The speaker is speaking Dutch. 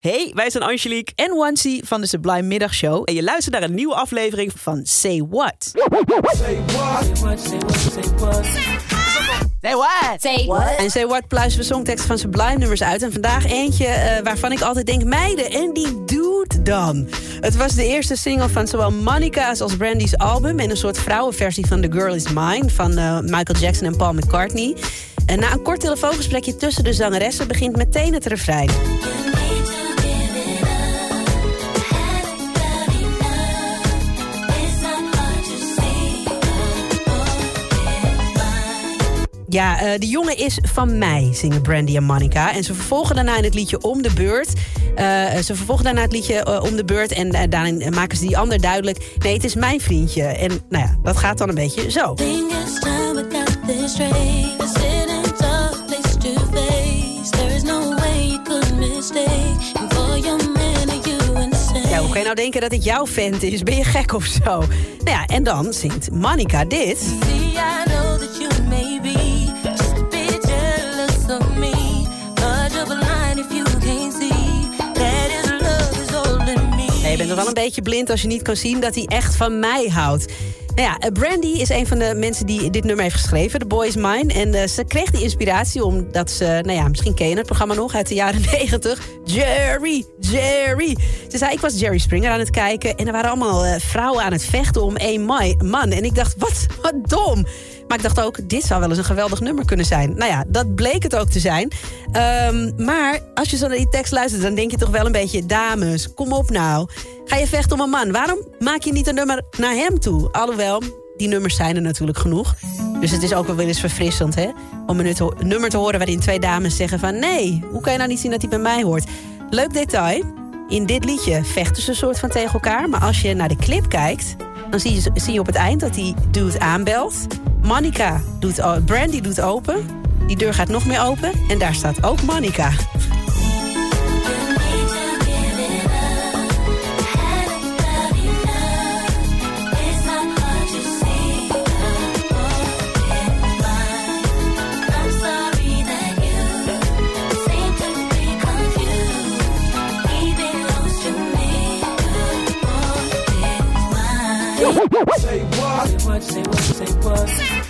Hey, wij zijn Angelique en Wansi van de Sublime Middagshow. en je luistert naar een nieuwe aflevering van Van Say What. Say what? Say what? En Say What pluizen we songteksten van Sublime nummers uit. En vandaag eentje eh, waarvan ik altijd denk, meiden, en die doet dan. Het was de eerste single van zowel Monica's als Brandy's album... en een soort vrouwenversie van The Girl Is Mine... van eh, Michael Jackson en Paul McCartney. En na een kort telefoongesprekje tussen de zangeressen... begint meteen het refrein. Ja, eh, de jongen is van mij, zingen Brandy en Monica. En ze vervolgen daarna in het liedje Om de Beurt. eh, ze vervolgen daarna het liedje eh, Om de Beurt. En daarin maken ze die ander duidelijk. Nee, het is mijn vriendje. En nou ja, dat gaat dan een beetje zo. Ja, hoe kan je nou denken dat het jouw vent is? Ben je gek of zo? Nou ja, en dan zingt Monica dit. See, I know that you may be toch wel een beetje blind als je niet kan zien dat hij echt van mij houdt. Nou ja, eh, Brandy is een van de mensen die dit nummer heeft geschreven, The Boy Is Mine. En eh, ze kreeg die inspiratie omdat ze, nou ja, misschien ken je het programma nog uit de jaren negentig. Jerry, Jerry. Ze zei, ik was Jerry Springer aan het kijken en er waren allemaal eh, vrouwen aan het vechten om één man. En ik dacht, wat, wat dom. Maar ik dacht ook, dit zou wel eens een geweldig nummer kunnen zijn. Nou ja, dat bleek het ook te zijn. Ehm, maar als je zo naar die tekst luistert, dan denk je toch wel een beetje... dames, kom op nou. Ga je vechten om een man? Waarom maak je niet een nummer naar hem toe? Alhoewel, die nummers zijn er natuurlijk genoeg. Dus het is ook wel eens verfrissend, hè? Om een nummer te horen waarin twee dames zeggen van... nee, hoe kan je nou niet zien dat hij bij mij hoort? Leuk detail. In dit liedje vechten ze een soort van tegen elkaar. Maar als je naar de clip kijkt, dan zie je, zie je op het eind dat die dude aanbelt. Monica doet, Brandy doet open. Die deur gaat nog meer open. En daar staat ook that